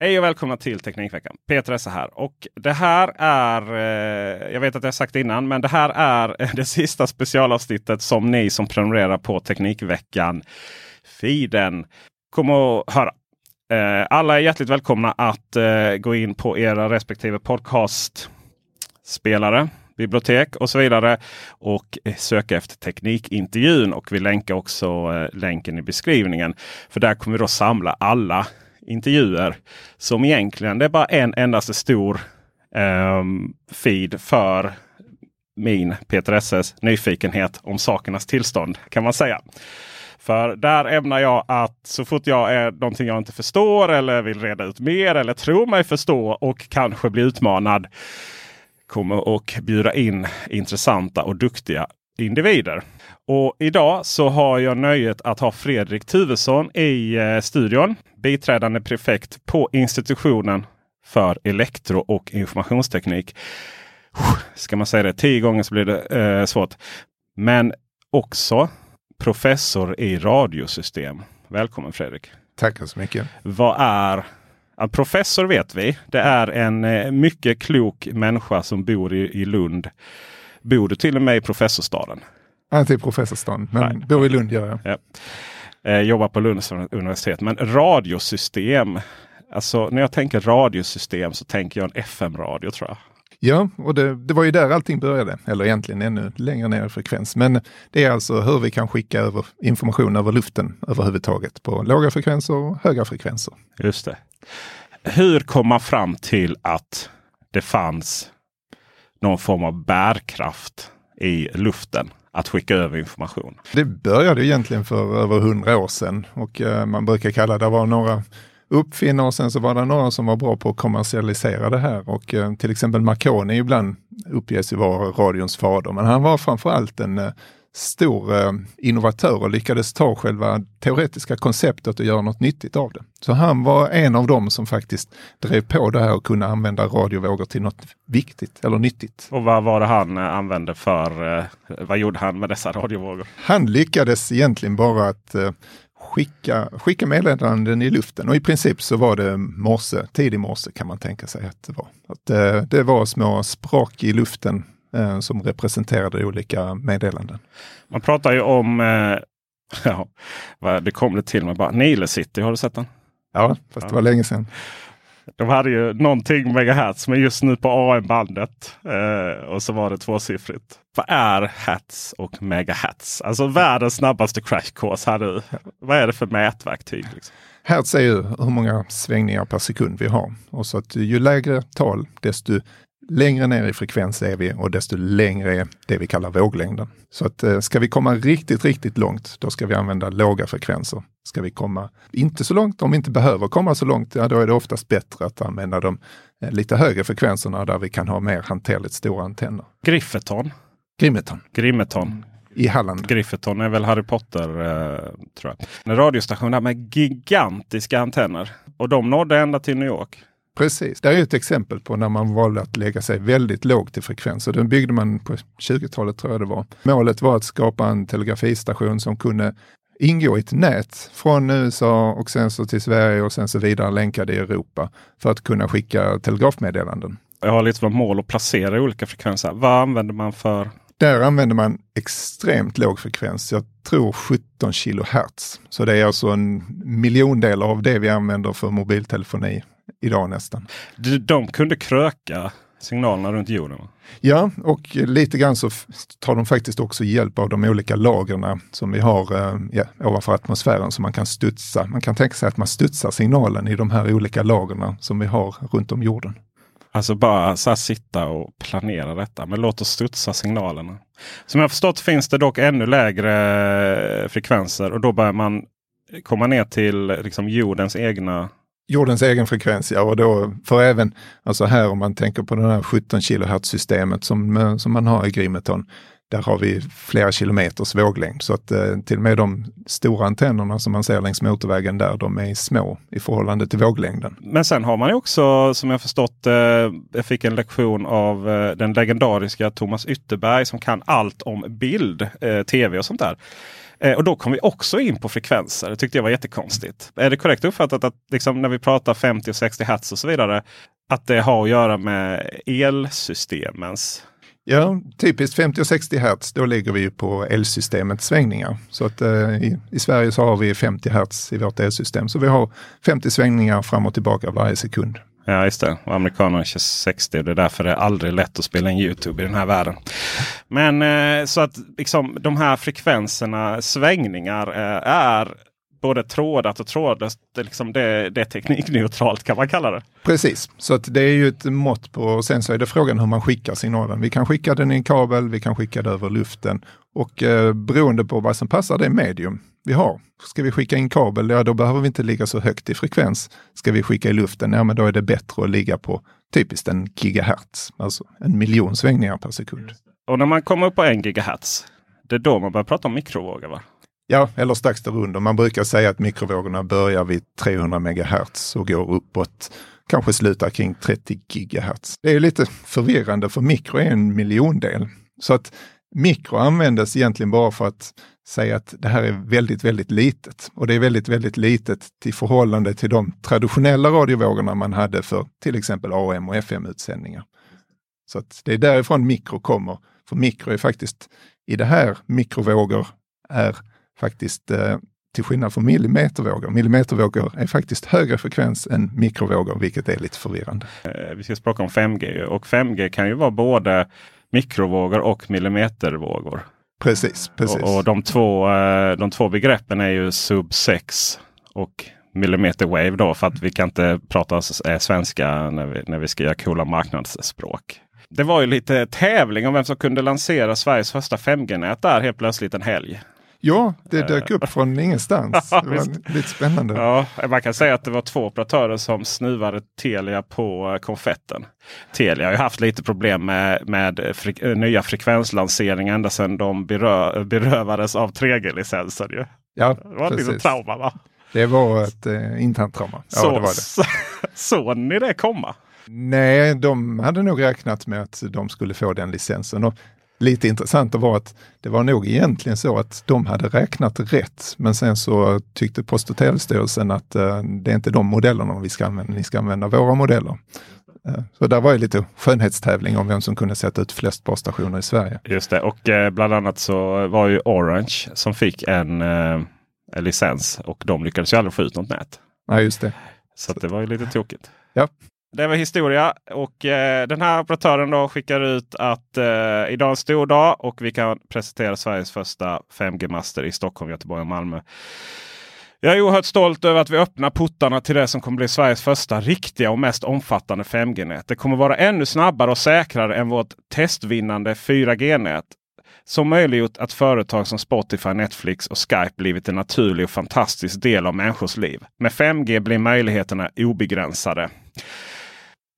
Hej och välkomna till Teknikveckan. Peter Esse här. Och det här är, eh, jag vet att jag sagt det innan, men det här är det sista specialavsnittet som ni som prenumererar på Teknikveckan feeden kommer att höra. Eh, alla är hjärtligt välkomna att eh, gå in på era respektive podcastspelare, bibliotek och så vidare. Och eh, söka efter Teknikintervjun. Och vi länkar också eh, länken i beskrivningen. För där kommer vi då samla alla intervjuer som egentligen det är bara en endaste stor um, feed för min Peter SS nyfikenhet om sakernas tillstånd kan man säga. För där ämnar jag att så fort jag är någonting jag inte förstår eller vill reda ut mer eller tror mig förstå och kanske bli utmanad kommer och bjuda in intressanta och duktiga individer. Och idag så har jag nöjet att ha Fredrik Tuvesson i eh, studion. Biträdande prefekt på institutionen för elektro och informationsteknik. Ska man säga det tio gånger så blir det eh, svårt. Men också professor i radiosystem. Välkommen Fredrik! Tackar så mycket. Vad är en professor vet vi. Det är en eh, mycket klok människa som bor i, i Lund. Bor du till och med i professorstaden? Inte i professorstan, men Nej. bor i Lund gör jag. Ja. Eh, jobbar på Lunds universitet. Men radiosystem. Alltså när jag tänker radiosystem så tänker jag en FM-radio tror jag. Ja, och det, det var ju där allting började, eller egentligen ännu längre ner i frekvens. Men det är alltså hur vi kan skicka över information över luften överhuvudtaget på låga frekvenser och höga frekvenser. Just det. Hur kom man fram till att det fanns någon form av bärkraft i luften att skicka över information? Det började egentligen för över hundra år sedan och eh, man brukar kalla det var några uppfinnare och sen så var det några som var bra på att kommersialisera det här och eh, till exempel Marconi ibland uppges ju vara radions fader, men han var framförallt en eh, stor eh, innovatör och lyckades ta själva teoretiska konceptet och göra något nyttigt av det. Så han var en av dem som faktiskt drev på det här och kunde använda radiovågor till något viktigt eller nyttigt. Och vad var det han eh, använde för? Eh, vad gjorde han med dessa radiovågor? Han lyckades egentligen bara att eh, skicka, skicka meddelanden i luften och i princip så var det morse, tidig morse kan man tänka sig att det var. Att, eh, det var små sprak i luften eh, som representerade olika meddelanden. Man pratar ju om, eh, ja, det kom det till mig bara, Nile City, har du sett den? Ja, fast det var länge sedan. De hade ju någonting megahertz men just nu på AM-bandet. Eh, och så var det tvåsiffrigt. Vad är hertz och megahertz? Alltså världens snabbaste crash course. Här nu. Vad är det för mätverktyg? Liksom? Hertz är ju hur många svängningar per sekund vi har. Och så att ju lägre tal, desto längre ner i frekvens är vi och desto längre är det vi kallar våglängden. Så att eh, ska vi komma riktigt, riktigt långt, då ska vi använda låga frekvenser. Ska vi komma inte så långt, om vi inte behöver komma så långt, ja, då är det oftast bättre att använda de eh, lite högre frekvenserna där vi kan ha mer hanterligt stora antenner. Griffeton. Grimeton. Grimeton. i Halland. Grifferton är väl Harry Potter eh, tror jag. En radiostation där med gigantiska antenner. Och de nådde ända till New York. Precis, det är ett exempel på när man valde att lägga sig väldigt lågt i frekvens. Den byggde man på 20-talet tror jag det var. Målet var att skapa en telegrafistation som kunde ingå i ett nät från USA och sen så till Sverige och sen så vidare länkade i Europa för att kunna skicka telegrafmeddelanden. Jag har lite som mål att placera olika frekvenser. Vad använder man för? Där använder man extremt låg frekvens. Jag tror 17 kilohertz. Så det är alltså en miljondel av det vi använder för mobiltelefoni idag nästan. De kunde kröka signalerna runt jorden? Ja, och lite grann så tar de faktiskt också hjälp av de olika lagren som vi har eh, ja, ovanför atmosfären så man kan studsa. Man kan tänka sig att man studsar signalen i de här olika lagren som vi har runt om jorden. Alltså bara så sitta och planera detta. Men låt oss studsa signalerna. Som jag förstått finns det dock ännu lägre frekvenser och då börjar man komma ner till liksom jordens egna jordens egen frekvens, ja. Och då, för även, alltså här om man tänker på det här 17 kHz systemet som, som man har i Grimeton, där har vi flera kilometers våglängd. Så att eh, till och med de stora antennerna som man ser längs motorvägen där, de är små i förhållande till våglängden. Men sen har man också, som jag förstått eh, jag fick en lektion av eh, den legendariska Thomas Ytterberg som kan allt om bild, eh, tv och sånt där. Eh, och då kom vi också in på frekvenser. Det tyckte jag var jättekonstigt. Är det korrekt uppfattat att liksom, när vi pratar 50 och 60 hertz och så vidare. Att det har att göra med elsystemens Ja, typiskt 50 och 60 hertz. då ligger vi på elsystemets svängningar. Så att eh, i, i, Sverige så har vi 50 hertz i vårt elsystem. Så vi har 50 svängningar fram och tillbaka varje sekund. Ja, just det. Och amerikanerna kör 60. Det är därför det är aldrig lätt att spela in Youtube i den här världen. Men eh, så att liksom, de här frekvenserna, svängningar, eh, är både trådat och trådlöst. Det, liksom det, det är teknikneutralt kan man kalla det. Precis, så att det är ju ett mått på, och sen så är det frågan hur man skickar signalen. Vi kan skicka den i en kabel, vi kan skicka det över luften och eh, beroende på vad som passar det medium vi har. Ska vi skicka in kabel, ja då behöver vi inte ligga så högt i frekvens. Ska vi skicka i luften, ja men då är det bättre att ligga på typiskt en gigahertz, alltså en miljon svängningar per sekund. Och när man kommer upp på en gigahertz, det är då man börjar prata om mikrovågor va? Ja, eller strax därunder. Man brukar säga att mikrovågorna börjar vid 300 megahertz och går uppåt, kanske slutar kring 30 gigahertz. Det är lite förvirrande för mikro är en miljondel. Så att mikro användes egentligen bara för att säga att det här är väldigt, väldigt litet. Och det är väldigt, väldigt litet i förhållande till de traditionella radiovågorna man hade för till exempel AM och FM-utsändningar. Så att det är därifrån mikro kommer. För mikro är faktiskt, i det här mikrovågor är faktiskt eh, till skillnad från millimetervågor. Millimetervågor är faktiskt högre frekvens än mikrovågor, vilket är lite förvirrande. Eh, vi ska prata om 5G och 5G kan ju vara både mikrovågor och millimetervågor. Precis, precis. Och, och de, två, eh, de två begreppen är ju sub 6 och millimeter wave då för att vi kan inte prata svenska när vi, när vi ska göra coola marknadsspråk. Det var ju lite tävling om vem som kunde lansera Sveriges första 5G-nät där helt plötsligt en helg. Ja, det dök upp från ingenstans. Det var lite spännande. Ja, man kan säga att det var två operatörer som snuvade Telia på eh, konfetten. Telia har ju haft lite problem med, med fre eh, nya frekvenslanseringar ända sedan de berö berövades av 3G-licensen. Ja, det var precis. lite trauma va? Det var ett eh, internt trauma. Ja, så, det var det. Såg ni det komma? Nej, de hade nog räknat med att de skulle få den licensen. Och lite intressant var att det var nog egentligen så att de hade räknat rätt. Men sen så tyckte Post och telestyrelsen att uh, det är inte de modellerna vi ska använda, ni ska använda våra modeller. Uh, så där var ju lite skönhetstävling om vem som kunde sätta ut flest basstationer i Sverige. Just det, och uh, bland annat så var ju Orange som fick en, en licens och de lyckades ju aldrig få ut något nät. Nej, just det. Så, så det var ju lite tokigt. Ja, det var historia och eh, den här operatören då skickar ut att eh, idag är en stor dag och vi kan presentera Sveriges första 5G-master i Stockholm, Göteborg och Malmö. Jag är oerhört stolt över att vi öppnar portarna till det som kommer bli Sveriges första riktiga och mest omfattande 5G-nät. Det kommer vara ännu snabbare och säkrare än vårt testvinnande 4G-nät. Som möjliggjort att företag som Spotify, Netflix och Skype blivit en naturlig och fantastisk del av människors liv. Med 5G blir möjligheterna obegränsade.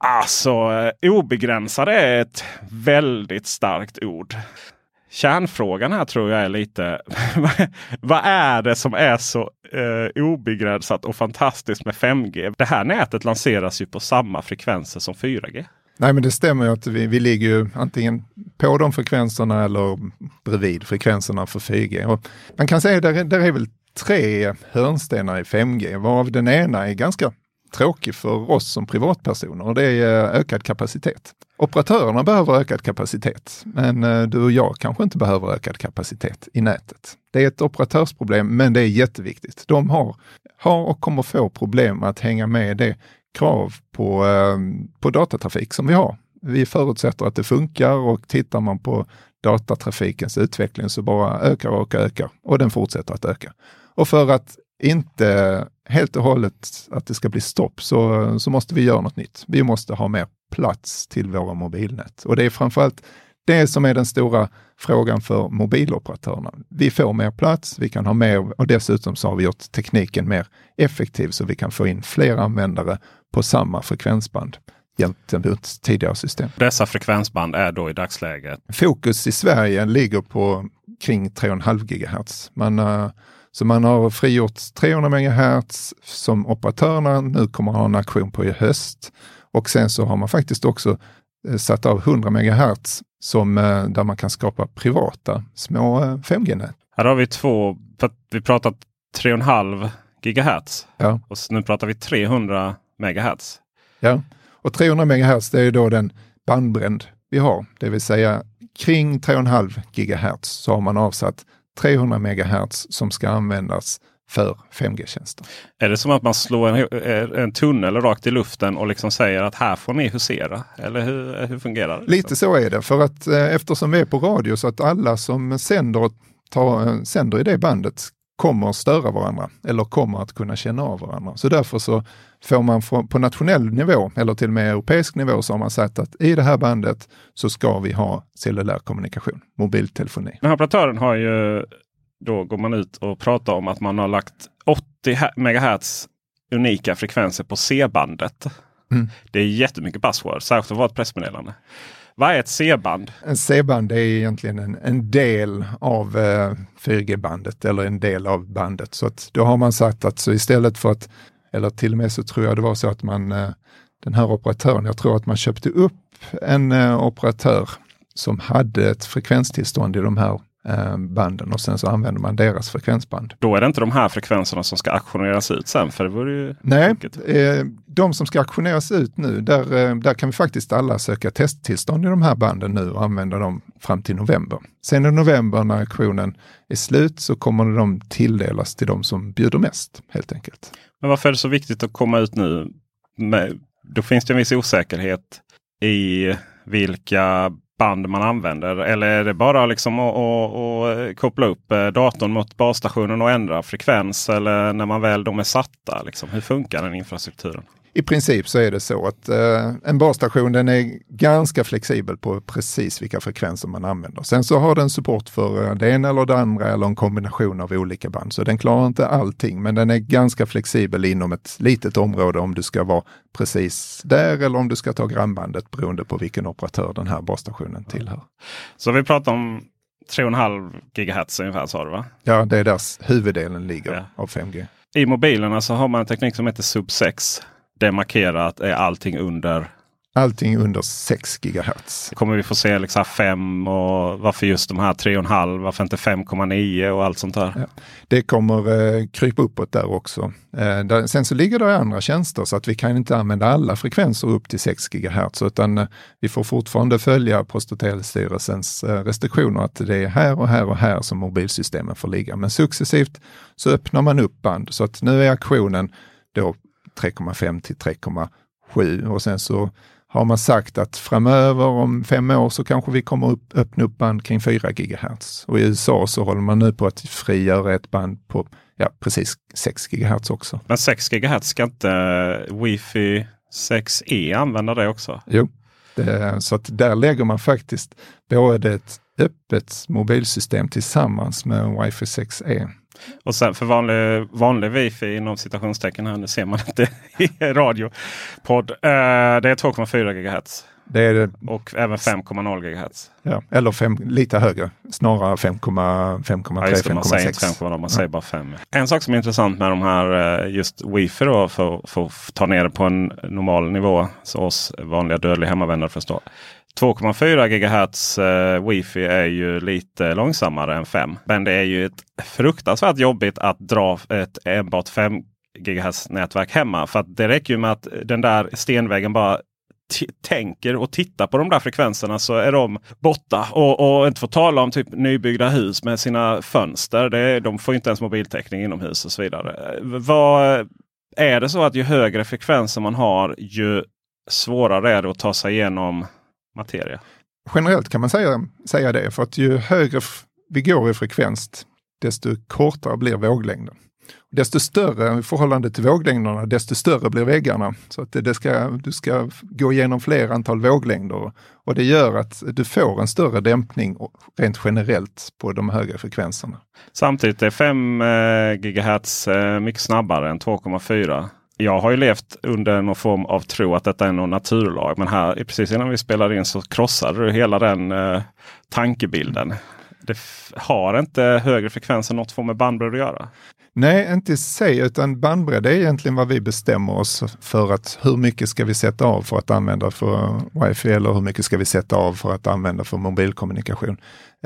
Alltså, obegränsad obegränsade är ett väldigt starkt ord. kärnfrågan här tror jag är lite. vad är det som är så eh, obegränsat och fantastiskt med 5G? Det här nätet lanseras ju på samma frekvenser som 4G. Nej men det stämmer ju att vi, vi ligger ju antingen på de frekvenserna eller bredvid frekvenserna för 4G. Och man kan säga att det, det är väl tre hörnstenar i 5G, varav den ena är ganska tråkig för oss som privatpersoner och det är eh, ökad kapacitet. Operatörerna behöver ökad kapacitet, men eh, du och jag kanske inte behöver ökad kapacitet i nätet. Det är ett operatörsproblem, men det är jätteviktigt. De har, har och kommer få problem med att hänga med det krav på, eh, på datatrafik som vi har. Vi förutsätter att det funkar och tittar man på datatrafikens utveckling så bara ökar och ökar och den fortsätter att öka. Och för att inte helt och hållet att det ska bli stopp så, så måste vi göra något nytt. Vi måste ha mer plats till våra mobilnät och det är framförallt det som är den stora frågan för mobiloperatörerna. Vi får mer plats, vi kan ha mer och dessutom så har vi gjort tekniken mer effektiv så vi kan få in fler användare på samma frekvensband gentemot tidigare system. Dessa frekvensband är då i dagsläget? Fokus i Sverige ligger på kring 3,5 GHz. Man, så man har frigjort 300 MHz som operatörerna nu kommer att ha en aktion på i höst. Och sen så har man faktiskt också uh, satt av 100 MHz som, uh, där man kan skapa privata små 5G-nät. Här har vi två, vi pratat 3,5 GHz ja. och nu pratar vi 300 MHz. Ja, och 300 MHz det är då den bandbredd vi har, det vill säga kring 3,5 GHz så har man avsatt 300 MHz som ska användas för 5G-tjänster. Är det som att man slår en, en tunnel rakt i luften och liksom säger att här får ni husera? Eller hur, hur fungerar det? Lite så är det, för att eh, eftersom vi är på radio så att alla som sänder, tar, sänder i det bandet kommer att störa varandra eller kommer att kunna känna av varandra. Så därför så får man på nationell nivå eller till och med europeisk nivå så har man sagt att i det här bandet så ska vi ha cellulär kommunikation, mobiltelefoni. Den här operatören har ju, då går man ut och pratar om att man har lagt 80 MHz unika frekvenser på C-bandet. Mm. Det är jättemycket buzzword, särskilt för att vara ett pressmeddelande. Vad är ett C-band? En C-band är egentligen en, en del av eh, 4G-bandet eller en del av bandet. Så att då har man sagt att så istället för att, eller till och med så tror jag det var så att man, eh, den här operatören, jag tror att man köpte upp en eh, operatör som hade ett frekvenstillstånd i de här banden och sen så använder man deras frekvensband. Då är det inte de här frekvenserna som ska auktioneras ut sen? För det vore ju Nej, eh, de som ska auktioneras ut nu, där, eh, där kan vi faktiskt alla söka testtillstånd i de här banden nu och använda dem fram till november. Sen i november när auktionen är slut så kommer de tilldelas till de som bjuder mest helt enkelt. Men varför är det så viktigt att komma ut nu? Med, då finns det en viss osäkerhet i vilka band man använder? Eller är det bara liksom att, att, att koppla upp eh, datorn mot basstationen och ändra frekvens? Eller när man väl de är satta? Liksom, hur funkar den infrastrukturen? I princip så är det så att eh, en basstation den är ganska flexibel på precis vilka frekvenser man använder. Sen så har den support för eh, det ena eller det andra eller en kombination av olika band. Så den klarar inte allting, men den är ganska flexibel inom ett litet område om du ska vara precis där eller om du ska ta grannbandet beroende på vilken operatör den här basstationen tillhör. Så vi pratar om 3,5 GHz ungefär sa du va? Ja, det är där huvuddelen ligger ja. av 5G. I mobilerna så har man en teknik som heter Sub 6 det markerat är allting under Allting under 6 GHz. Kommer vi få se liksom 5 och varför just de här 3,5? Varför inte 5,9 och allt sånt där? Ja. Det kommer eh, krypa uppåt där också. Eh, där, sen så ligger det andra tjänster så att vi kan inte använda alla frekvenser upp till 6 GHz utan eh, vi får fortfarande följa Post och telestyrelsens eh, restriktioner att det är här och här och här som mobilsystemen får ligga. Men successivt så öppnar man upp band så att nu är aktionen då 3,5 till 3,7 och sen så har man sagt att framöver om fem år så kanske vi kommer upp, öppna upp band kring 4 GHz. Och i USA så håller man nu på att frigöra ett band på ja, precis 6 GHz också. Men 6 GHz ska inte Wi-Fi 6E använda det också? Jo, det, så att där lägger man faktiskt både ett öppet mobilsystem tillsammans med Wi-Fi 6E. Och sen för vanlig, vanlig wifi inom citationstecken här, nu ser man inte i radiopodd. Uh, det är 2,4 GHz. det är det. Och även 5,0 GHz. Ja, eller fem, lite högre, snarare 5,3, Ja, man säger inte 5,6. 5,0, man säger bara 5. En sak som är intressant med de här eh, just wifi då för, för att ta ner det på en normal nivå så oss vanliga dödliga hemmavänner förstår. 2,4 GHz eh, wifi är ju lite långsammare än 5. Men det är ju ett fruktansvärt jobbigt att dra ett enbart 5 GHz nätverk hemma. För att det räcker ju med att den där stenväggen bara tänker och tittar på de där frekvenserna så är de borta. Och, och inte få tala om typ nybyggda hus med sina fönster. Det, de får inte ens mobiltäckning inomhus och så vidare. Eh, vad, är det så att ju högre frekvenser man har ju svårare är det att ta sig igenom materia? Generellt kan man säga, säga det, för att ju högre vi går i frekvens, desto kortare blir våglängden. Desto större i förhållande till våglängderna, desto större blir väggarna. Så att det, det ska, du ska gå igenom fler antal våglängder och det gör att du får en större dämpning rent generellt på de högre frekvenserna. Samtidigt är 5 eh, GHz eh, mycket snabbare än 2,4. Jag har ju levt under någon form av tro att detta är någon naturlag. Men här precis innan vi spelade in så krossade du hela den eh, tankebilden. Det har inte högre frekvenser något form med bandbredd att göra. Nej, inte i sig, utan bandbredd är egentligen vad vi bestämmer oss för att hur mycket ska vi sätta av för att använda för wifi eller hur mycket ska vi sätta av för att använda för mobilkommunikation.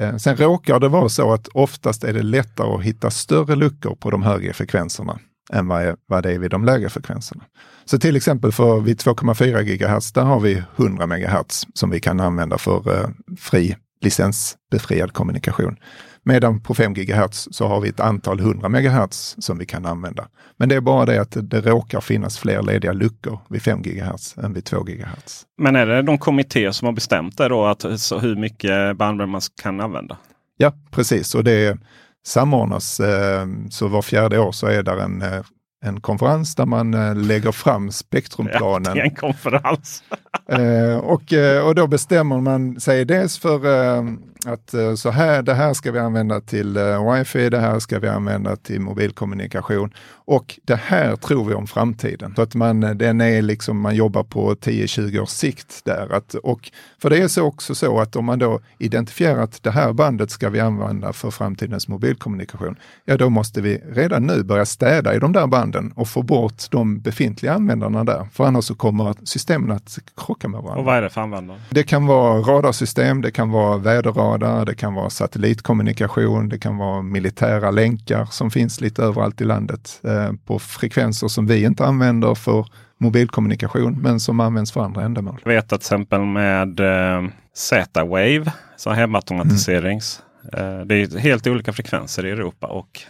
Eh, sen råkar det vara så att oftast är det lättare att hitta större luckor på de högre frekvenserna än vad, är, vad det är vid de lägre frekvenserna. Så till exempel för vid 2,4 GHz, där har vi 100 MHz som vi kan använda för eh, fri licensbefriad kommunikation. Medan på 5 GHz så har vi ett antal 100 MHz som vi kan använda. Men det är bara det att det, råkar finnas fler lediga luckor vid 5 GHz än vid 2 GHz. Men är det de kommittéer som har bestämt det då? Att, så hur mycket bandbredd man kan använda? Ja, precis. Och det samordnas. Eh, så var fjärde år så är där en, eh, en konferens där man eh, lägger fram Ja, spektrumplanen. det är en konferens. Eh, och, eh, och då bestämmer man sig dels för eh, att eh, så här, det här ska vi använda till eh, wifi, det här ska vi använda till mobilkommunikation och det här tror vi om framtiden. Så att man, den är liksom, man jobbar på 10-20 års sikt där. Att, och, för det är så också så att om man då identifierar att det här bandet ska vi använda för framtidens mobilkommunikation, ja då måste vi redan nu börja städa i de där banden och få bort de befintliga användarna där. För annars så kommer systemen att krocka med varandra. Och vad är det för användare? Det kan vara radarsystem, det kan vara väderradar, det kan vara satellitkommunikation, det kan vara militära länkar som finns lite överallt i landet eh, på frekvenser som vi inte använder för mobilkommunikation men som används för andra ändamål. Jag vet att till exempel med eh, Z-Wave, så hemautomatiserings. Eh, det är helt olika frekvenser i Europa och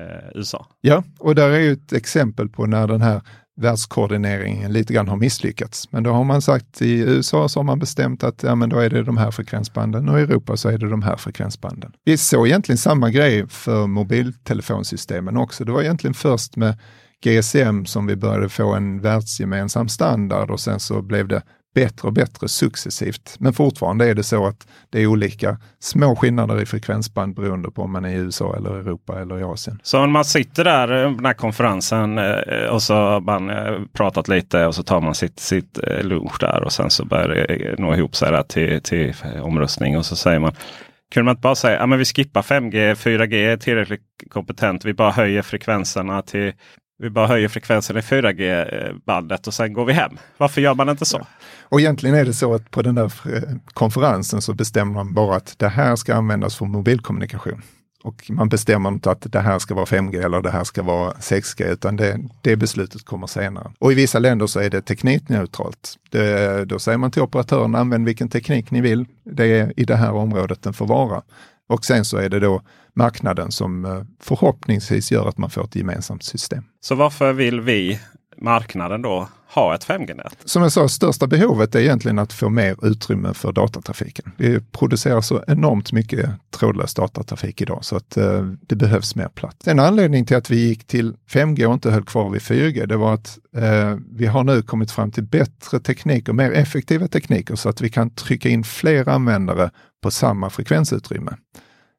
eh, USA. Ja, och där är ju ett exempel på när den här världskoordineringen lite grann har misslyckats. Men då har man sagt i USA så har man bestämt att ja, men då är det de här frekvensbanden och i Europa så är det de här frekvensbanden. Vi såg egentligen samma grej för mobiltelefonsystemen också. Det var egentligen först med GSM som vi började få en världsgemensam standard och sen så blev det bättre och bättre successivt. Men fortfarande är det så att det är olika små skillnader i frekvensband beroende på om man är i USA eller Europa eller i Asien. Så om man sitter där på den här konferensen eh, och så har man eh, pratat lite och så tar man sitt, sitt lunch där och sen så börjar det nå ihop sig där till, till omröstning och så säger man Kunde man inte bara säga att ja, vi skippar 5G, 4G är tillräckligt kompetent. Vi bara höjer frekvenserna till vi bara höjer frekvensen i 4G-bandet eh, och sen går vi hem. Varför gör man inte så? Och egentligen är det så att på den där eh, konferensen så bestämmer man bara att det här ska användas för mobilkommunikation. Och man bestämmer inte att det här ska vara 5G eller det här ska vara 6G, utan det, det beslutet kommer senare. Och i vissa länder så är det teknikneutralt. Det, då säger man till operatören, använd vilken teknik ni vill. Det är i det här området den får vara. Och sen så är det då marknaden som eh, förhoppningsvis gör att man får ett gemensamt system. Så varför vill vi, marknaden då, ha ett 5G-nät? Som jag sa, största behovet är egentligen att få mer utrymme för datatrafiken. Vi producerar så enormt mycket trådlös datatrafik idag så att eh, det behövs mer plats. En anledning till att vi gick till 5G och inte höll kvar vid 4G, det var att eh, vi har nu kommit fram till bättre tekniker, mer effektiva tekniker så att vi kan trycka in fler användare på samma frekvensutrymme.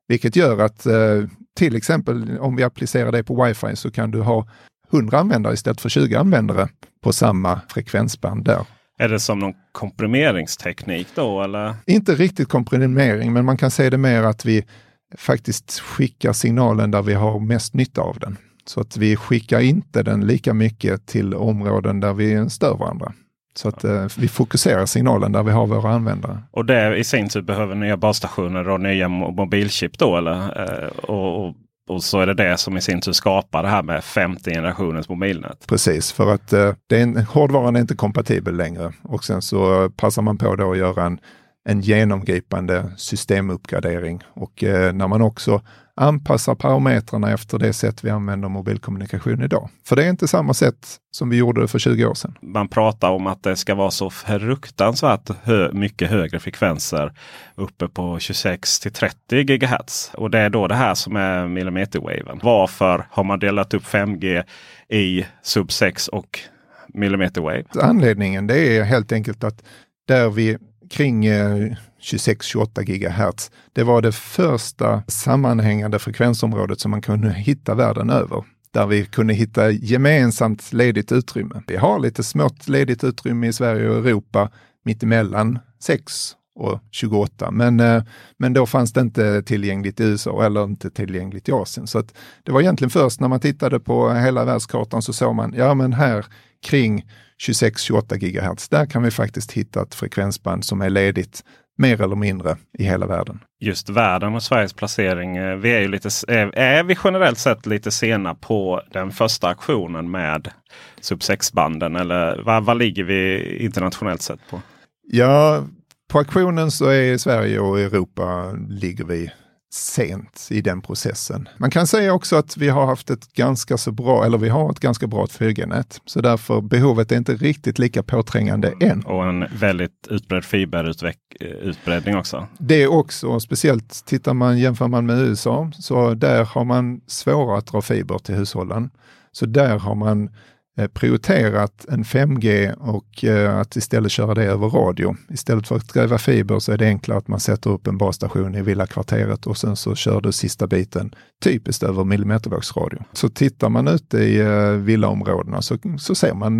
Vilket gör att eh, till exempel om vi applicerar det på wifi så kan du ha 100 användare istället för 20 användare på samma frekvensband där. Är det som någon komprimeringsteknik då eller? Inte riktigt komprimering, men man kan se det mer att vi faktiskt skickar signalen där vi har mest nytta av den. Så att vi skickar inte den lika mycket till områden där vi stör varandra. Så att eh, vi fokuserar signalen där vi har våra användare. Och det i sin tur behöver nya basstationer och nya mobilchip då eller? Eh, och, och, och, så är det det som i sin tur skapar det här med femte generationens mobilnät. Precis, för att eh, det är en, hårdvaran är inte kompatibel längre och sen så passar man på då att göra en, en genomgripande systemuppgradering. Och eh, när man också anpassar parametrarna efter det sätt vi använder mobilkommunikation idag. För det är inte samma sätt som vi gjorde för 20 år sedan. Man pratar om att det ska vara så fruktansvärt hö mycket högre frekvenser uppe på 26 till 30 GHz. Och det är då det här som är millimeterwaven. Varför har man delat upp 5G i sub 6 och millimeterwave? Anledningen det är helt enkelt att där vi kring 26-28 GHz. Det var det första sammanhängande frekvensområdet som man kunde hitta världen över där vi kunde hitta gemensamt ledigt utrymme. Vi har lite smått ledigt utrymme i Sverige och Europa mittemellan 6 och 28. Men, eh, men då fanns det inte tillgängligt i USA eller inte tillgängligt i Asien. Så det var egentligen först när man tittade på hela världskartan så såg man, ja men här kring 26-28 GHz, där kan vi faktiskt hitta ett frekvensband som är ledigt mer eller mindre i hela världen. Just världen och Sveriges placering. Eh, vi är, ju lite, är vi generellt sett lite sena på den första aktionen med sub 6-banden? Eller vad, vad ligger vi internationellt sett på? Ja, på auktionen så är Sverige och Europa ligger vi sent i den processen. Man kan säga också att vi har haft ett ganska så bra, eller vi har ett ganska bra 4G-nät. Så därför behovet är inte riktigt lika påträngande än. Och en väldigt utbredd fiberutbredning också. Det också, speciellt tittar man, jämför man med USA, så där har man svårare att dra fiber till hushållen. Så där har man Eh, prioriterat en 5G och eh, att istället köra det över radio. Istället för att gräva fiber så är det enklare att man sätter upp en basstation i villakvarteret och sen så kör du sista biten typiskt över millimetervågsradio. Så tittar man ute i eh, villaområdena så, så ser man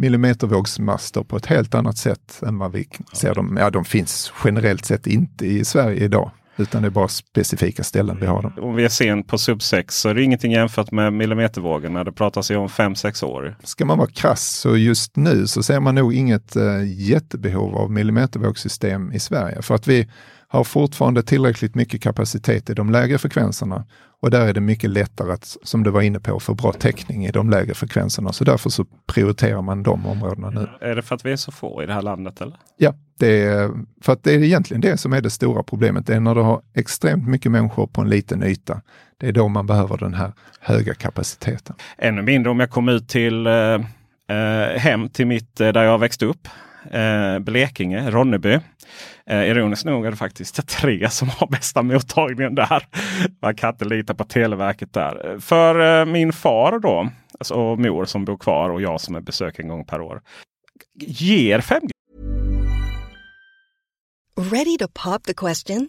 millimetervågsmaster på ett helt annat sätt än vad vi ser dem. Ja, de finns generellt sett inte i Sverige idag. Utan det är bara specifika ställen vi har dem. Om vi är sen på sub 6 så är det ingenting jämfört med millimetervågen. Det pratas om 5-6 år. Ska man vara krass så just nu så ser man nog inget eh, jättebehov av millimetervågssystem i Sverige. För att vi har fortfarande tillräckligt mycket kapacitet i de lägre frekvenserna och där är det mycket lättare att, som du var inne på, få bra täckning i de lägre frekvenserna. Så därför så prioriterar man de områdena nu. Är det för att vi är så få i det här landet? eller? Ja, det är, för att det är egentligen det som är det stora problemet. Det är när du har extremt mycket människor på en liten yta. Det är då man behöver den här höga kapaciteten. Ännu mindre om jag kommer ut till eh, eh hem till mitt, eh, där jag växte upp. Eh, Blekinge, Ronneby. Eh, ironiskt nog är det faktiskt tre som har bästa mottagningen där. Man kan inte lita på Televerket där. För eh, min far då, alltså, och mor som bor kvar och jag som är besök en gång per år. Ger 5G. Ready to pop the question?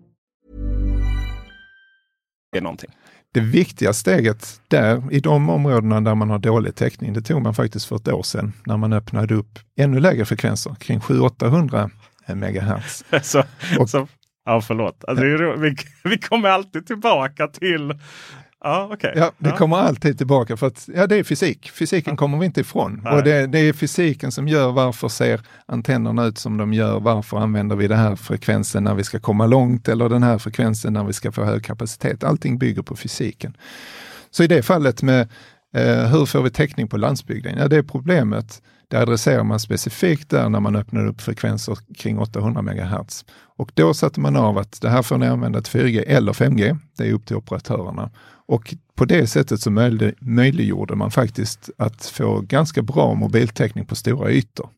Det är någonting. Det viktiga steget där, i de områdena där man har dålig täckning, det tog man faktiskt för ett år sedan när man öppnade upp ännu lägre frekvenser, kring 700-800 megahertz. så, så, ja, förlåt. Alltså, vi, vi kommer alltid tillbaka till Ja, okay. ja, det ja. kommer alltid tillbaka för att ja, det är fysik. Fysiken ja. kommer vi inte ifrån. Nej. Och det, det, är fysiken som gör varför ser antennerna ut som de gör? Varför använder vi den här frekvensen när vi ska komma långt eller den här frekvensen när vi ska få hög kapacitet? Allting bygger på fysiken. Så i det fallet med eh, hur får vi täckning på landsbygden? Ja, det är problemet. Det adresserar man specifikt där när man öppnar upp frekvenser kring 800 MHz. Och då satte man av att det här får ni använda till 4G eller 5G. Det är upp till operatörerna. Och på det sättet så möjlig, möjliggjorde man faktiskt att få ganska bra mobiltäckning på stora ytor.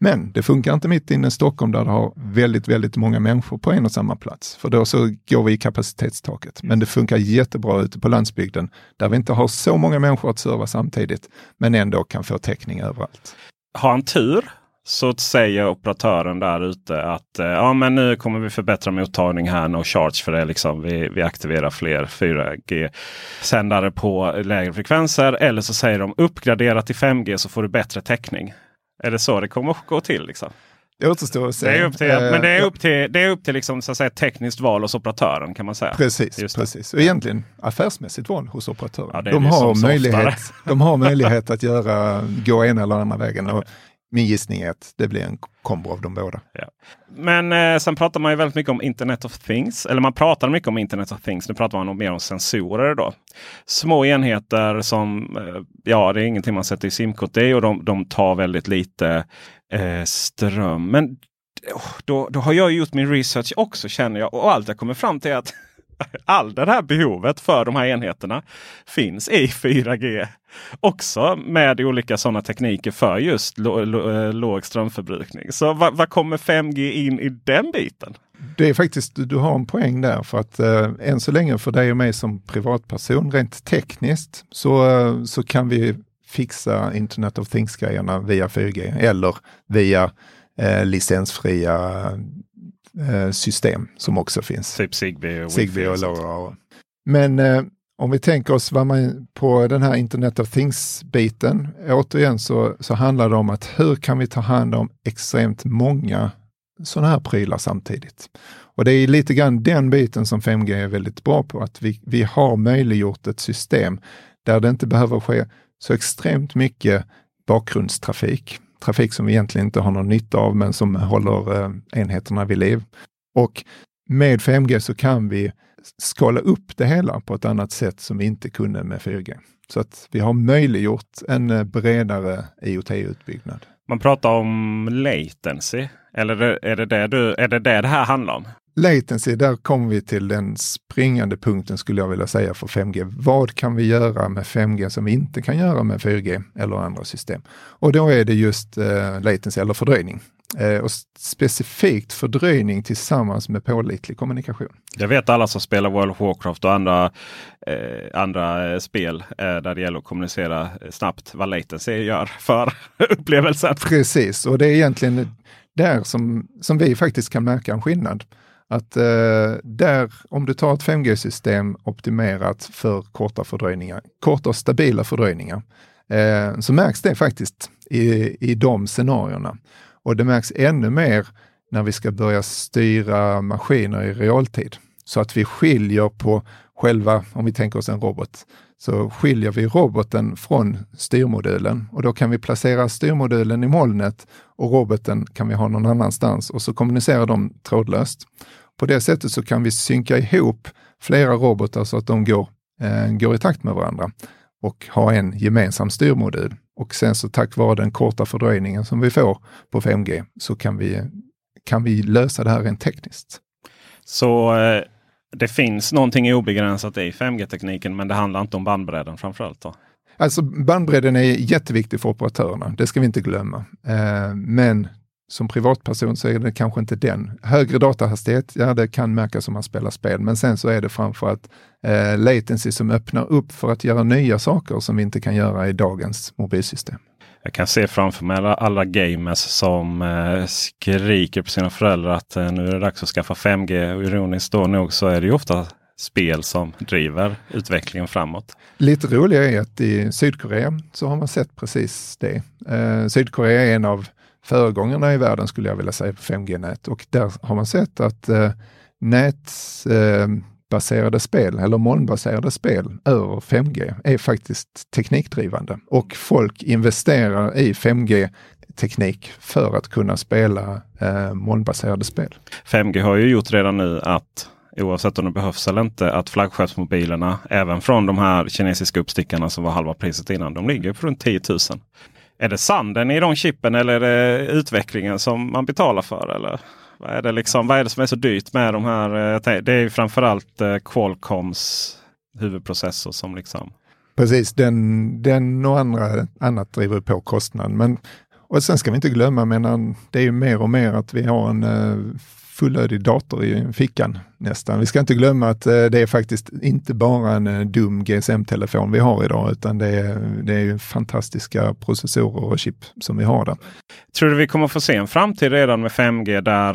Men det funkar inte mitt inne i Stockholm där det har väldigt, väldigt många människor på en och samma plats. För då så går vi i kapacitetstaket. Men det funkar jättebra ute på landsbygden där vi inte har så många människor att serva samtidigt, men ändå kan få täckning överallt. Har han tur så säger operatören där ute att eh, ja, men nu kommer vi förbättra mottagning här. No charge för det. Liksom. Vi, vi aktiverar fler 4G-sändare på lägre frekvenser. Eller så säger de uppgradera till 5G så får du bättre täckning. Är det så det kommer att gå till? Liksom? Det återstår att se. Det är upp till, uh, men det är upp till, det är upp till liksom, så att säga, tekniskt val hos operatören kan man säga. Precis, precis. och egentligen affärsmässigt val hos operatören. Ja, de, har möjlighet, de har möjlighet att göra, gå ena eller andra vägen. Och min gissning är att det blir en kombo av de båda. Ja. Men eh, sen pratar man ju väldigt mycket om Internet of Things. Eller man pratar mycket om Internet of Things. Nu pratar man mer om sensorer då. Små enheter som, eh, ja det är ingenting man sätter i simkort i och de, de tar väldigt lite eh, ström. Men oh, då, då har jag gjort min research också känner jag. Och allt jag kommer fram till är att all det här behovet för de här enheterna finns i 4G. Också med olika sådana tekniker för just eh, låg strömförbrukning. Så vad, vad, kommer 5G in i den biten? Det är faktiskt, du har en poäng där för att eh, än så länge för dig och mig som privatperson rent tekniskt så, eh, så kan vi fixa Internet of Things-grejerna via 4G eller via eh, licensfria system som också finns. Typ Zigbee och, Zigbee och LoRa. Men eh, om vi tänker oss vad man, på den här Internet of Things-biten, återigen så, så handlar det om att hur kan vi ta hand om extremt många sådana här prylar samtidigt? Och det är lite grann den biten som 5G är väldigt bra på, att vi, vi har möjliggjort ett system där det inte behöver ske så extremt mycket bakgrundstrafik trafik som vi egentligen inte har någon nytta av, men som håller eh, enheterna vid liv. Och med 5G så kan vi skala upp det hela på ett annat sätt som vi inte kunde med 4G. Så att vi har möjliggjort en eh, bredare IoT-utbyggnad. Man pratar om latency, eller är det det, du, är det, det det här handlar om? Latency, där kommer vi till den springande punkten skulle jag vilja säga för 5G. Vad kan vi göra med 5G som vi inte kan göra med 4G eller andra system? Och då är det just eh, latency eller fördröjning. Eh, och specifikt fördröjning tillsammans med pålitlig kommunikation. Jag vet alla som spelar World of Warcraft och andra, eh, andra eh, spel eh, där det gäller att kommunicera snabbt vad latency gör för upplevelsen. Precis, och det är egentligen där som, som vi faktiskt kan märka en skillnad. Att eh, där, om du tar ett 5G-system optimerat för korta fördröjningar, korta och stabila fördröjningar, eh, så märks det faktiskt i, i de scenarierna. Och det märks ännu mer när vi ska börja styra maskiner i realtid. Så att vi skiljer på själva, om vi tänker oss en robot, så skiljer vi roboten från styrmodulen och då kan vi placera styrmodulen i molnet och roboten kan vi ha någon annanstans och så kommunicerar de trådlöst. På det sättet så kan vi synka ihop flera robotar så att de går, eh, går i takt med varandra och ha en gemensam styrmodul. Och sen så tack vare den korta fördröjningen som vi får på 5G så kan vi, kan vi lösa det här rent tekniskt. Så eh, det finns någonting obegränsat i 5G-tekniken men det handlar inte om bandbredden framförallt? Då? Alltså bandbredden är jätteviktig för operatörerna, det ska vi inte glömma. Eh, men som privatperson så är det kanske inte den. Högre datahastighet, ja det kan märkas om man spelar spel, men sen så är det framförallt eh, latency som öppnar upp för att göra nya saker som vi inte kan göra i dagens mobilsystem. Jag kan se framför mig alla, alla gamers som eh, skriker på sina föräldrar att eh, nu är det dags att skaffa 5G. Och ironiskt då nog så är det ju ofta spel som driver utvecklingen framåt. Lite roligare är att i Sydkorea så har man sett precis det. Eh, Sydkorea är en av föregångarna i världen skulle jag vilja säga på 5G-nät och där har man sett att eh, eh nätbaserade spel eller molnbaserade spel över 5G är faktiskt teknikdrivande och folk investerar i 5G teknik för att kunna spela eh, molnbaserade spel. 5G har ju gjort redan nu att oavsett om det behövs eller inte, att flaggskeppsmobilerna, även från de här kinesiska uppstickarna som var halva priset innan, de ligger på runt 10 000. Är det sanden i de chippen eller är det utvecklingen som man betalar för? Eller? Vad, är det liksom, vad är det som är så dyrt med de här? Eh, det är ju framförallt eh, Qualcomms huvudprocessor som liksom Precis, den, den och andra, annat driver på kostnaden. Men, och sen ska vi inte glömma, menar, det är ju mer och mer att vi har en eh, fullödig dator i fickan nästan. Vi ska inte glömma att eh, det är faktiskt inte bara en eh, dum GSM-telefon vi har idag, utan det är, det är fantastiska processorer och chip som vi har där. Tror du vi kommer få se en framtid redan med 5G där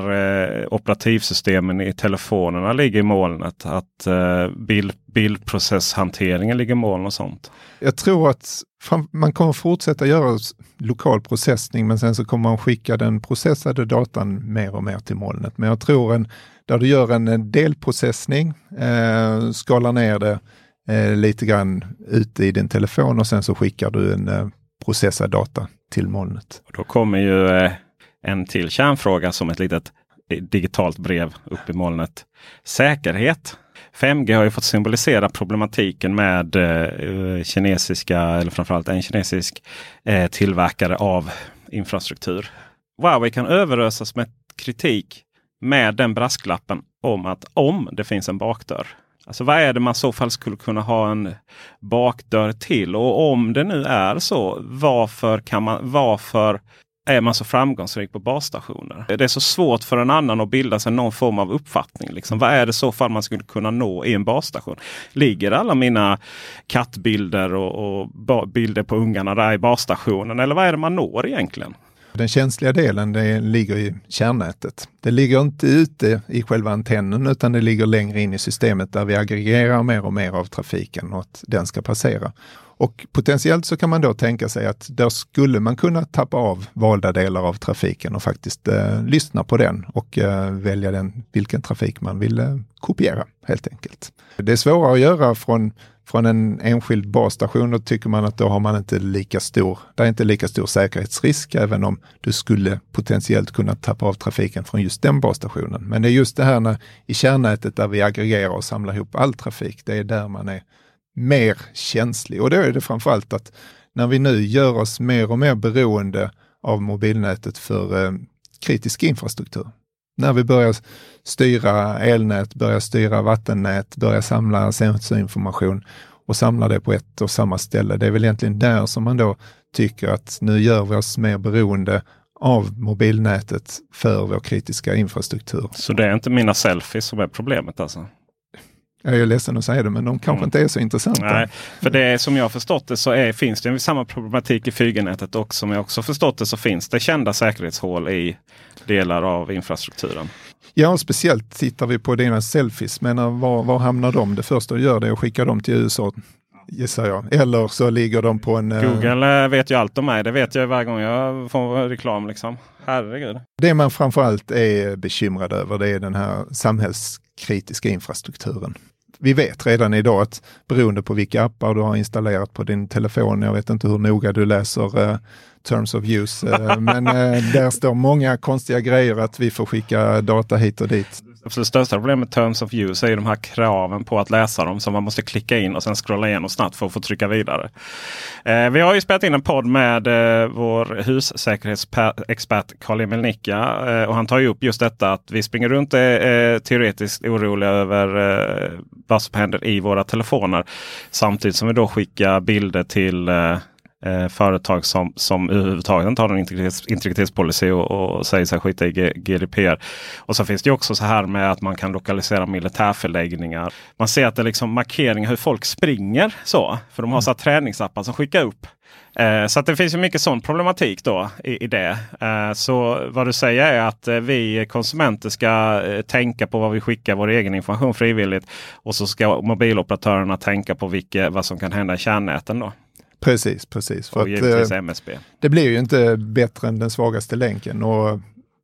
eh, operativsystemen i telefonerna ligger i molnet? Att eh, bild, bildprocesshanteringen ligger i moln och sånt? Jag tror att man kommer fortsätta göra lokal processning, men sen så kommer man skicka den processade datan mer och mer till molnet. Men jag tror en där du gör en delprocessning, eh, skalar ner det eh, lite grann ute i din telefon och sen så skickar du en eh, processad data till molnet. Och då kommer ju eh, en till kärnfråga som ett litet eh, digitalt brev upp i molnet. Säkerhet. 5G har ju fått symbolisera problematiken med eh, kinesiska, eller framförallt en kinesisk eh, tillverkare av infrastruktur. Huawei kan överösas med kritik med den brasklappen om att om det finns en bakdörr. Alltså vad är det man i så fall skulle kunna ha en bakdörr till? Och om det nu är så, varför, kan man, varför är man så framgångsrik på basstationer? Det är så svårt för en annan att bilda sig någon form av uppfattning. Liksom. Vad är det så fall man skulle kunna nå i en basstation? Ligger alla mina kattbilder och, och bilder på ungarna där i basstationen? Eller vad är det man når egentligen? Den känsliga delen det ligger i kärnnätet. Det ligger inte ute i själva antennen utan det ligger längre in i systemet där vi aggregerar mer och mer av trafiken och att den ska passera. Och potentiellt så kan man då tänka sig att där skulle man kunna tappa av valda delar av trafiken och faktiskt eh, lyssna på den och eh, välja den, vilken trafik man vill eh, kopiera helt enkelt. Det är svårare att göra från från en enskild basstation, då tycker man att då har man inte lika stor, det är inte lika stor säkerhetsrisk, även om du skulle potentiellt kunna tappa av trafiken från just den basstationen. Men det är just det här när, i kärnnätet där vi aggregerar och samlar ihop all trafik, det är där man är mer känslig. Och då är det framförallt att när vi nu gör oss mer och mer beroende av mobilnätet för eh, kritisk infrastruktur, när vi börjar styra elnät, börjar styra vattennät, börjar samla sensorinformation och samla det på ett och samma ställe. Det är väl egentligen där som man då tycker att nu gör vi oss mer beroende av mobilnätet för vår kritiska infrastruktur. Så det är inte mina selfies som är problemet alltså? Jag är ledsen att säga det, men de kanske mm. inte är så intressanta. Nej, för det som jag har förstått det så är, finns det samma problematik i 4G-nätet och som jag också förstått det så finns det kända säkerhetshål i delar av infrastrukturen. Ja, speciellt tittar vi på dina selfies. Men var, var hamnar de? Det första du gör det är att skicka dem till USA gissar jag. Eller så ligger de på en... eh, Google eh, vet ju allt om mig. Det vet jag varje gång jag får reklam. Liksom. Herregud. Det man framförallt är bekymrad över det är den här samhällskritiska infrastrukturen. Vi vet redan idag att beroende på vilka appar du har installerat på din telefon, jag vet inte hur noga du läser eh, Terms of Use, eh, men eh, där står många konstiga grejer att vi får skicka data hit och dit. Det största problemet med Terms of Use är ju de här kraven på att läsa dem som man måste klicka in och sen scrolla igenom snabbt för att få trycka vidare. Eh, vi har ju spelat in en podd med eh, vår hussäkerhetsexpert Karl-Emil Nicka eh, och han tar ju upp just detta att vi springer runt eh, eh, teoretiskt oroliga över eh, vad som händer i våra telefoner. Samtidigt som vi då skickar bilder till eh, eh, företag som, som överhuvudtaget inte har någon integritets, integritetspolicy och, och säger sig skita i G, GDPR. Och så finns det också så här med att man kan lokalisera militärförläggningar. Man ser att det är liksom markeringar hur folk springer så. För de har så här träningsappar som skickar upp. Eh, så att det finns ju mycket sån problematik då i, i det. Eh, så vad du säger är att eh, vi konsumenter ska eh, tänka på vad vi skickar vår egen information frivilligt. Och så ska mobiloperatörerna tänka på vilka, vad som kan hända i kärnnäten. Då. Precis, precis. För Och att, givetvis eh, MSB. det blir ju inte bättre än den svagaste länken. Och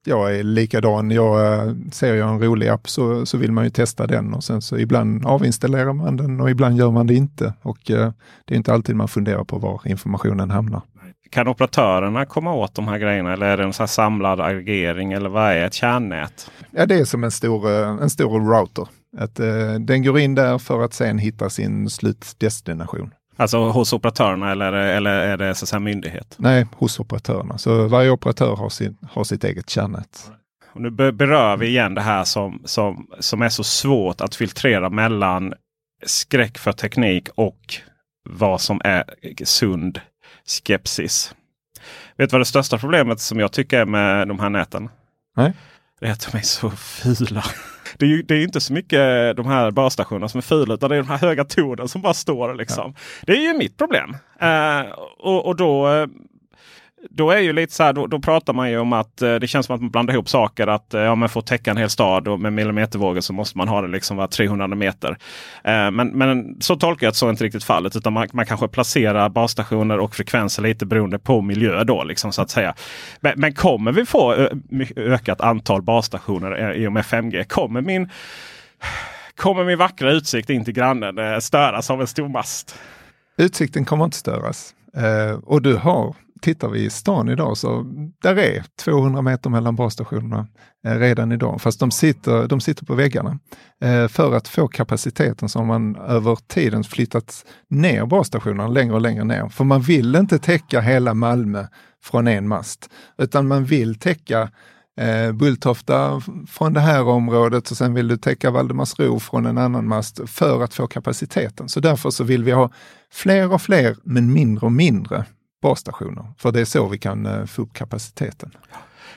jag är likadan. Jag, eh, ser jag en rolig app så, så vill man ju testa den och sen så ibland avinstallerar man den och ibland gör man det inte. Och eh, det är inte alltid man funderar på var informationen hamnar. Kan operatörerna komma åt de här grejerna eller är det en här samlad aggregering eller vad är ett kärnnät? Ja, det är som en stor, en stor router. Att, eh, den går in där för att sen hitta sin slutdestination. Alltså hos operatörerna eller, eller är det så säga myndighet? Nej, hos operatörerna. Så varje operatör har, sin, har sitt eget kärnnät. Och nu be- berör vi igen det här som, som, som är så svårt att filtrera mellan skräck för teknik och vad som är sund skepsis. Vet du vad det största problemet som jag tycker är med de här näten? Nej. Det är att de är så fula. Det är ju det är inte så mycket de här basstationerna som är fula utan det är de här höga tornen som bara står. Liksom. Det är ju mitt problem. Eh, och, och då, eh, då är ju lite så här, då, då pratar man ju om att eh, det känns som att man blandar ihop saker. Att eh, ja, man får täcka en hel stad och med millimetervågor så måste man ha det liksom var 300 meter. Eh, men, men så tolkar jag att så är inte riktigt fallet. Utan man, man kanske placerar basstationer och frekvenser lite beroende på miljö då liksom så att säga. Men, men kommer vi få ö, ökat antal basstationer eh, i och med 5G? Kommer min, kommer min vackra utsikt in till grannen eh, störas av en stor mast? Utsikten kommer inte störas. Eh, och du har, tittar vi i stan idag så där är 200 meter mellan basstationerna eh, redan idag. Fast de sitter, de sitter på väggarna. Eh, för att få kapaciteten så har man över tiden flyttat ner basstationerna längre och längre ner. För man vill inte täcka hela Malmö från en mast, utan man vill täcka eh, Bulltofta från det här området och sen vill du täcka Valdemarsro från en annan mast för att få kapaciteten. Så därför så vill vi ha fler och fler men mindre och mindre basstationer. För det är så vi kan eh, få upp kapaciteten.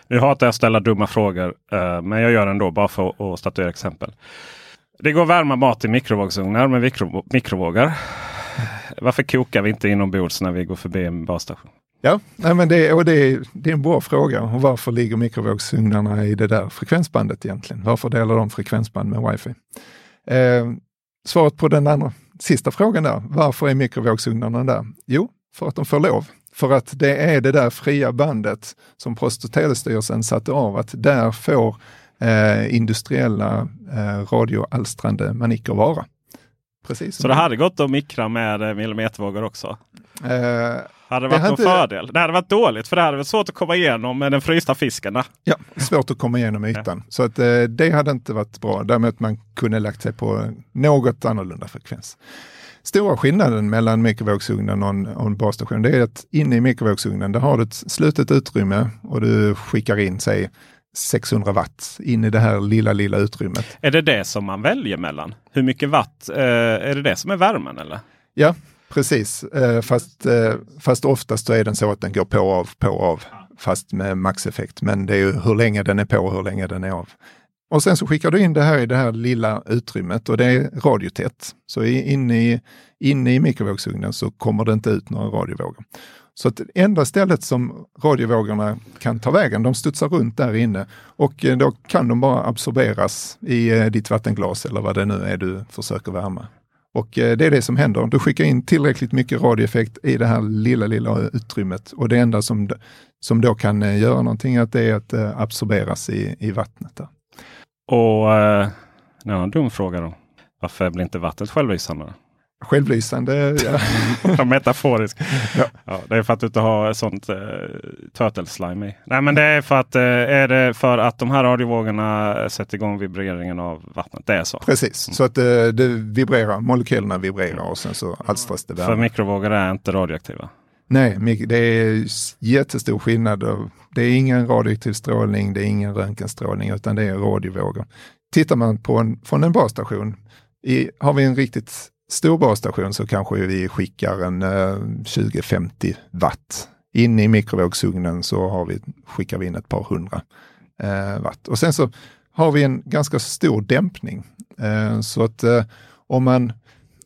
Nu hatar jag att ställa dumma frågor, eh, men jag gör det ändå bara för att statuera exempel. Det går att värma mat i mikrovågsugnar med mikro, mikrovågar. Varför kokar vi inte inombords när vi går förbi en basstation? Ja, nej men det, och det, är, det är en bra fråga. Och varför ligger mikrovågsugnarna i det där frekvensbandet egentligen? Varför delar de frekvensband med wifi? Eh, svaret på den andra sista frågan där, varför är mikrovågsugnarna där? Jo, för att de får lov. För att det är det där fria bandet som Post och telestyrelsen satte av, att där får eh, industriella eh, radioalstrande manicker vara. Precis. Så det hade gått att mikra med eh, millimetervågor också? Eh, Hade det varit någon hade- fördel? Det hade varit dåligt för det hade varit svårt att komma igenom med den frysta fisken. Ja, svårt att komma igenom ytan. Så att, eh, det hade inte varit bra. Däremot man kunde lagt sig på något annorlunda frekvens. Stora skillnaden mellan mikrovågsugnen och en, och en basstation det är att inne i mikrovågsugnen där har du ett slutet utrymme och du skickar in, säg 600 watt in i det här lilla, lilla utrymmet. Är det det som man väljer mellan? Hur mycket watt? Eh, är det det som är värmen eller? Ja, precis. Eh, fast, eh, fast oftast så är den så att den går på av, på av. Fast med maxeffekt. Men det är ju hur länge den är på och hur länge den är av. Och sen så skickar du in det här i det här lilla utrymmet och det är radiotätt. Så inne i, inne i mikrovågsugnen så kommer det inte ut några radiovågor. Så att det enda stället som radiovågorna kan ta vägen, de studsar runt där inne och eh, då kan de bara absorberas i eh, ditt vattenglas eller vad det nu är du försöker värma. Och eh, det är det som händer. Du skickar in tillräckligt mycket radioeffekt i det här lilla, lilla utrymmet och det enda som, som då kan göra någonting att det är att absorberas i, i vattnet. Där. Och eh, en annan dum fråga då. Varför blir inte vattnet självlysande? Självlysande, ja. Metaforisk. Ja. ja. det är för att du inte har sånt eh, turtle slime i. Nej men det är för att, eh, är det för att de här radiovågorna sätter igång vibreringen av vattnet. Det är så. Precis, mm. så att eh, det vibrerar, molekylerna vibrerar och sen så alstras det värme. För mikrovågor är inte radioaktiva? Nej, det är jättestor skillnad. Det är ingen radioaktiv strålning, det är ingen röntgenstrålning utan det är radiovågor. Tittar man på en, från en basstation, i, har vi en riktigt stor basstation så kanske vi skickar en eh, 20-50 watt. Inne i mikrovågsugnen så har vi, skickar vi in ett par hundra eh, watt. Och sen så har vi en ganska stor dämpning. Eh, så att eh, om man,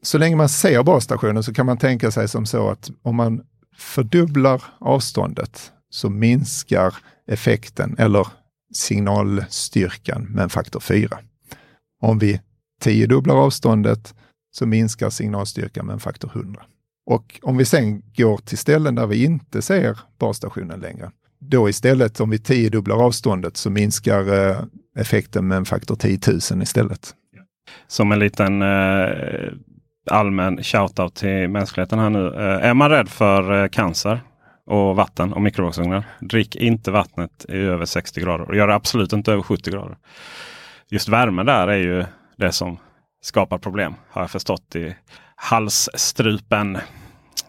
så länge man ser basstationen så kan man tänka sig som så att om man fördubblar avståndet så minskar effekten eller signalstyrkan med en faktor 4. Om vi tiodubblar avståndet så minskar signalstyrkan med en faktor 100. Och om vi sen går till ställen där vi inte ser basstationen längre, då istället om vi tiodubblar avståndet så minskar eh, effekten med en faktor 10 000 istället. Som en liten eh, allmän shoutout till mänskligheten här nu. Eh, är man rädd för eh, cancer och vatten och mikrovågsugnar, drick inte vattnet i över 60 grader. Och gör det absolut inte över 70 grader. Just värme där är ju det som skapar problem har jag förstått i halsstrupen.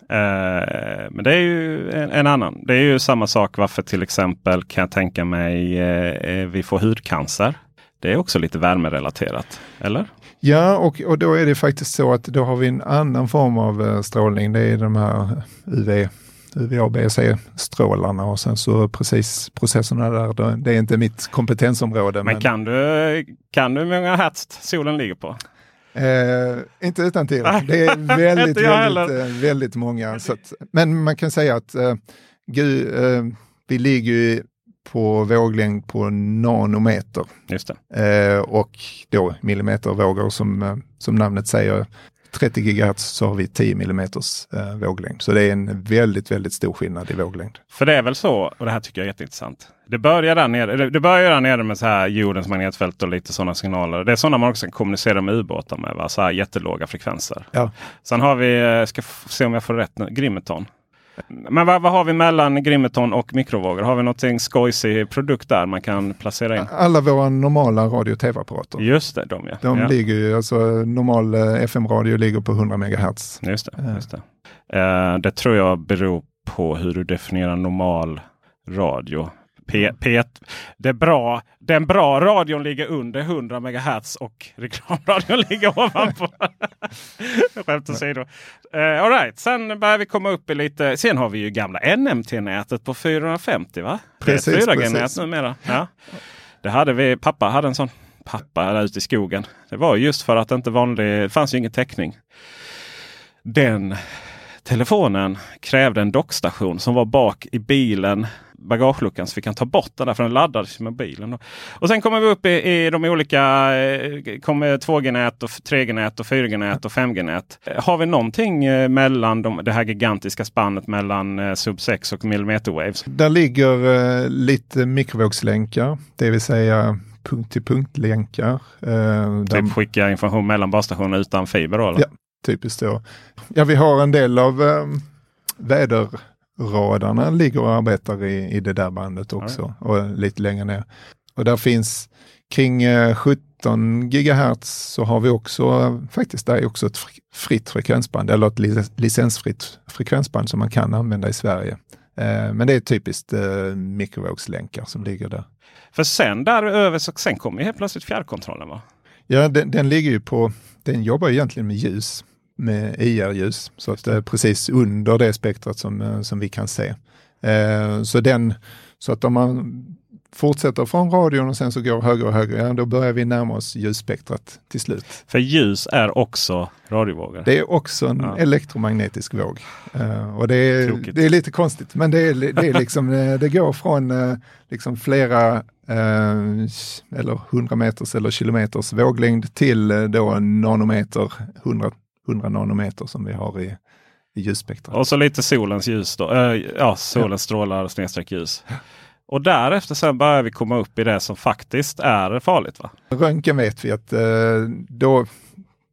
Eh, men det är ju en, en, annan. Det är ju samma sak varför till exempel kan jag tänka mig eh, eh vi får hudcancer. Det är också lite värmerelaterat, eller? Ja, och, och då är det faktiskt så att då har vi en annan form av uh, strålning. Det är de här UV, UVA BC-strålarna och sen så precis processerna där. Det är inte mitt kompetensområde. Men, men... kan du kan du hur många hertz solen ligger på? Eh, inte utan till. Det är väldigt, väldigt, eh, väldigt många. Att, men man kan säga att eh, gud, eh, vi ligger på våglängd på nanometer. Just eh, och då millimetervågor som, eh, som namnet säger. 30 GHz så har vi 10 mm eh, våglängd. Så det är en väldigt, väldigt stor skillnad i våglängd. För det är väl så, och det här tycker jag är jätteintressant. Det börjar där nere, det börjar där nere med så här jordens magnetfält och lite sådana signaler. Det är sådana man också kan kommunicera med ubåtar med. Va? Så här jättelåga frekvenser. Ja. Sen har vi, eh, ska se om jag får rätt nu, Grimeton. Men vad, vad, har vi mellan Grimeton och mikrovågor? Har vi någonting skojsig produkt där man kan placera in? Alla våra normala radio och tv-apparater. Just det, de ja. De ja. ligger ju, alltså normal eh, FM-radio ligger på 100 MHz. Just det. Just det. Uh, det tror jag beror på hur du definierar normal radio. P, P, det är bra. Den bra radion ligger under 100 MHz och reklamradion ligger ovanpå. Skämt åsido. Uh, all right. Sen börjar vi komma upp i lite. Sen har vi ju gamla NMT-nätet på 450 va? Precis. 4G-nät numera. Ja. Det hade vi. Pappa hade en sån. Pappa där ute i skogen. Det var just för att det inte vanlig. Det fanns ju ingen täckning. Den telefonen krävde en dockstation som var bak i bilen bagageluckan så vi kan ta bort den där för den laddades med bilen. Då. Och sen kommer vi upp i, i de olika eh, kommer 2G-nät, och 3G-nät, och 4G-nät och 5G-nät. Har vi någonting eh, mellan de, det här gigantiska spannet mellan eh, sub 6 och millimeter waves? Där ligger eh, lite mikrovågslänkar, det vill säga punkt till punkt-länkar. Eh, typ skicka information mellan basstationer utan fiber då? Eller? Ja, typiskt så. Ja, vi har en del av eh, väder radarna ligger och arbetar i, i det där bandet också ja. och lite längre ner. Och där finns kring 17 eh, gigahertz så har vi också faktiskt där är också ett fritt frekvensband eller ett licensfritt frekvensband som man kan använda i Sverige. Eh, men det är typiskt eh, mikrovågslänkar som ligger där. För sen däröver så sen kommer helt plötsligt fjärrkontrollen va? Ja, den, den ligger ju på, den jobbar egentligen med ljus med IR-ljus. Så att det är precis under det spektrat som, eh, som vi kan se. Eh, så, den, så att om man fortsätter från radion och sen så går högre och högre, ja, då börjar vi närma oss ljusspektrat till slut. För ljus är också radiovågor? Det är också en ja. elektromagnetisk våg. Uh, och det är, det är lite konstigt, men det, är, det, är liksom, det går från uh, liksom flera uh, eller 100 meters eller kilometers våglängd till då nanometer, 100 100 nanometer som vi har i, i ljusspektrat. Och så lite solens ljus då. Äh, ja, solens ja. strålar snedstreck ljus. Och därefter sen börjar vi komma upp i det som faktiskt är farligt. va? Röntgen vet vi att eh, då,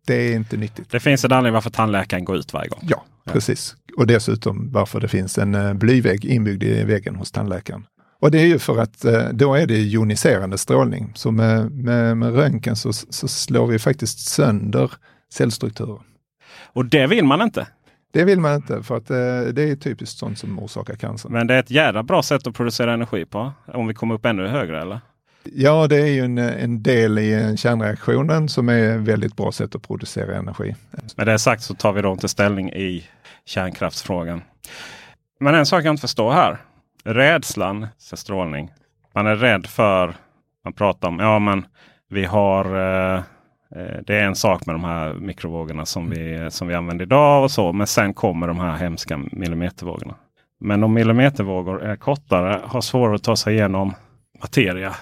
det är inte nyttigt. Det finns en anledning varför tandläkaren går ut varje gång. Ja, precis. Och dessutom varför det finns en eh, blyvägg inbyggd i väggen hos tandläkaren. Och det är ju för att eh, då är det joniserande strålning. Så med, med, med röntgen så, så slår vi faktiskt sönder cellstrukturer. Och det vill man inte? Det vill man inte för att eh, det är typiskt sånt som orsakar cancer. Men det är ett jävla bra sätt att producera energi på. Om vi kommer upp ännu högre eller? Ja, det är ju en, en del i kärnreaktionen som är ett väldigt bra sätt att producera energi. Med det sagt så tar vi då inte ställning i kärnkraftsfrågan. Men en sak jag inte förstår här. Rädslan för strålning. Man är rädd för, man pratar om, ja men vi har eh, Eh, Eh, det är en sak med de här mikrovågorna som vi, som vi använder idag och så. Men sen kommer de här hemska millimetervågorna. Men om millimetervågor är kortare, har svårare att ta sig igenom materia.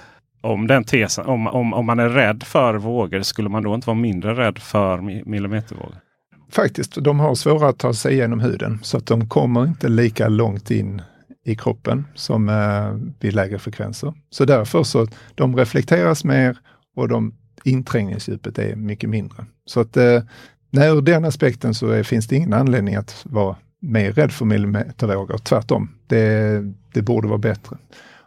Om, den tesen, om, om, om man är rädd för vågor, skulle man då inte vara mindre rädd för millimetervågor? Faktiskt, de har svårare att ta sig igenom huden så att de kommer inte lika långt in i kroppen som eh, vid lägre frekvenser. Så därför så de reflekteras mer och de inträngningsdjupet är mycket mindre. Så att eh, nej, ur den aspekten så är, finns det ingen anledning att vara mer rädd för millimetervågor. Tvärtom, det, det borde vara bättre.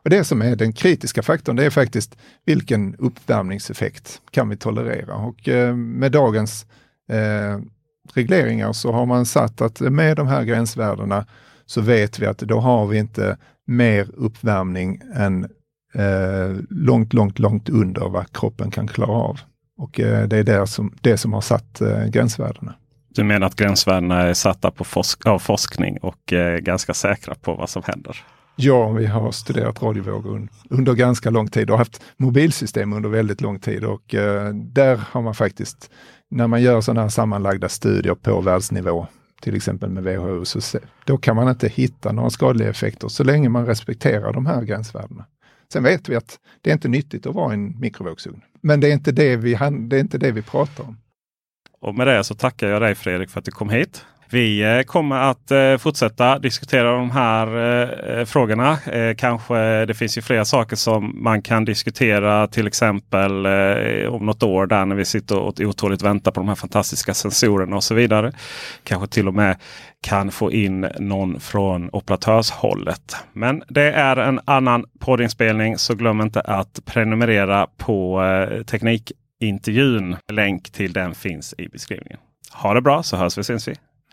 Och Det som är den kritiska faktorn, det är faktiskt vilken uppvärmningseffekt kan vi tolerera? Och eh, med dagens eh, regleringar så har man satt att med de här gränsvärdena så vet vi att då har vi inte mer uppvärmning än eh, långt, långt, långt under vad kroppen kan klara av. Och eh, det är det som, det som har satt eh, gränsvärdena. Du menar att gränsvärdena är satta på forsk av forskning och eh, ganska säkra på vad som händer? Ja, vi har studerat radiovågor under ganska lång tid och haft mobilsystem under väldigt lång tid och eh, där har man faktiskt, när man gör sådana här sammanlagda studier på världsnivå, till exempel med WHO, så då kan man inte hitta några skadliga effekter så länge man respekterar de här gränsvärdena. Sen vet vi att det är inte nyttigt att vara i en mikrovågsugn. Men det är inte det vi, det är inte det vi pratar om. Och med det så tackar jag dig Fredrik för att du kom hit. Vi eh, kommer att eh, fortsätta diskutera de här eh, frågorna. Kanske det finns ju flera saker som man kan diskutera. Till exempel om något år där när vi sitter och otåligt väntar på de här fantastiska sensorerna och så vidare. Kanske till och med kan få in någon från operatörshållet. Men det är en annan poddinspelning så glöm inte att prenumerera på Teknikintervjun. Länk till den finns i beskrivningen. Ha det bra så hörs vi syns vi.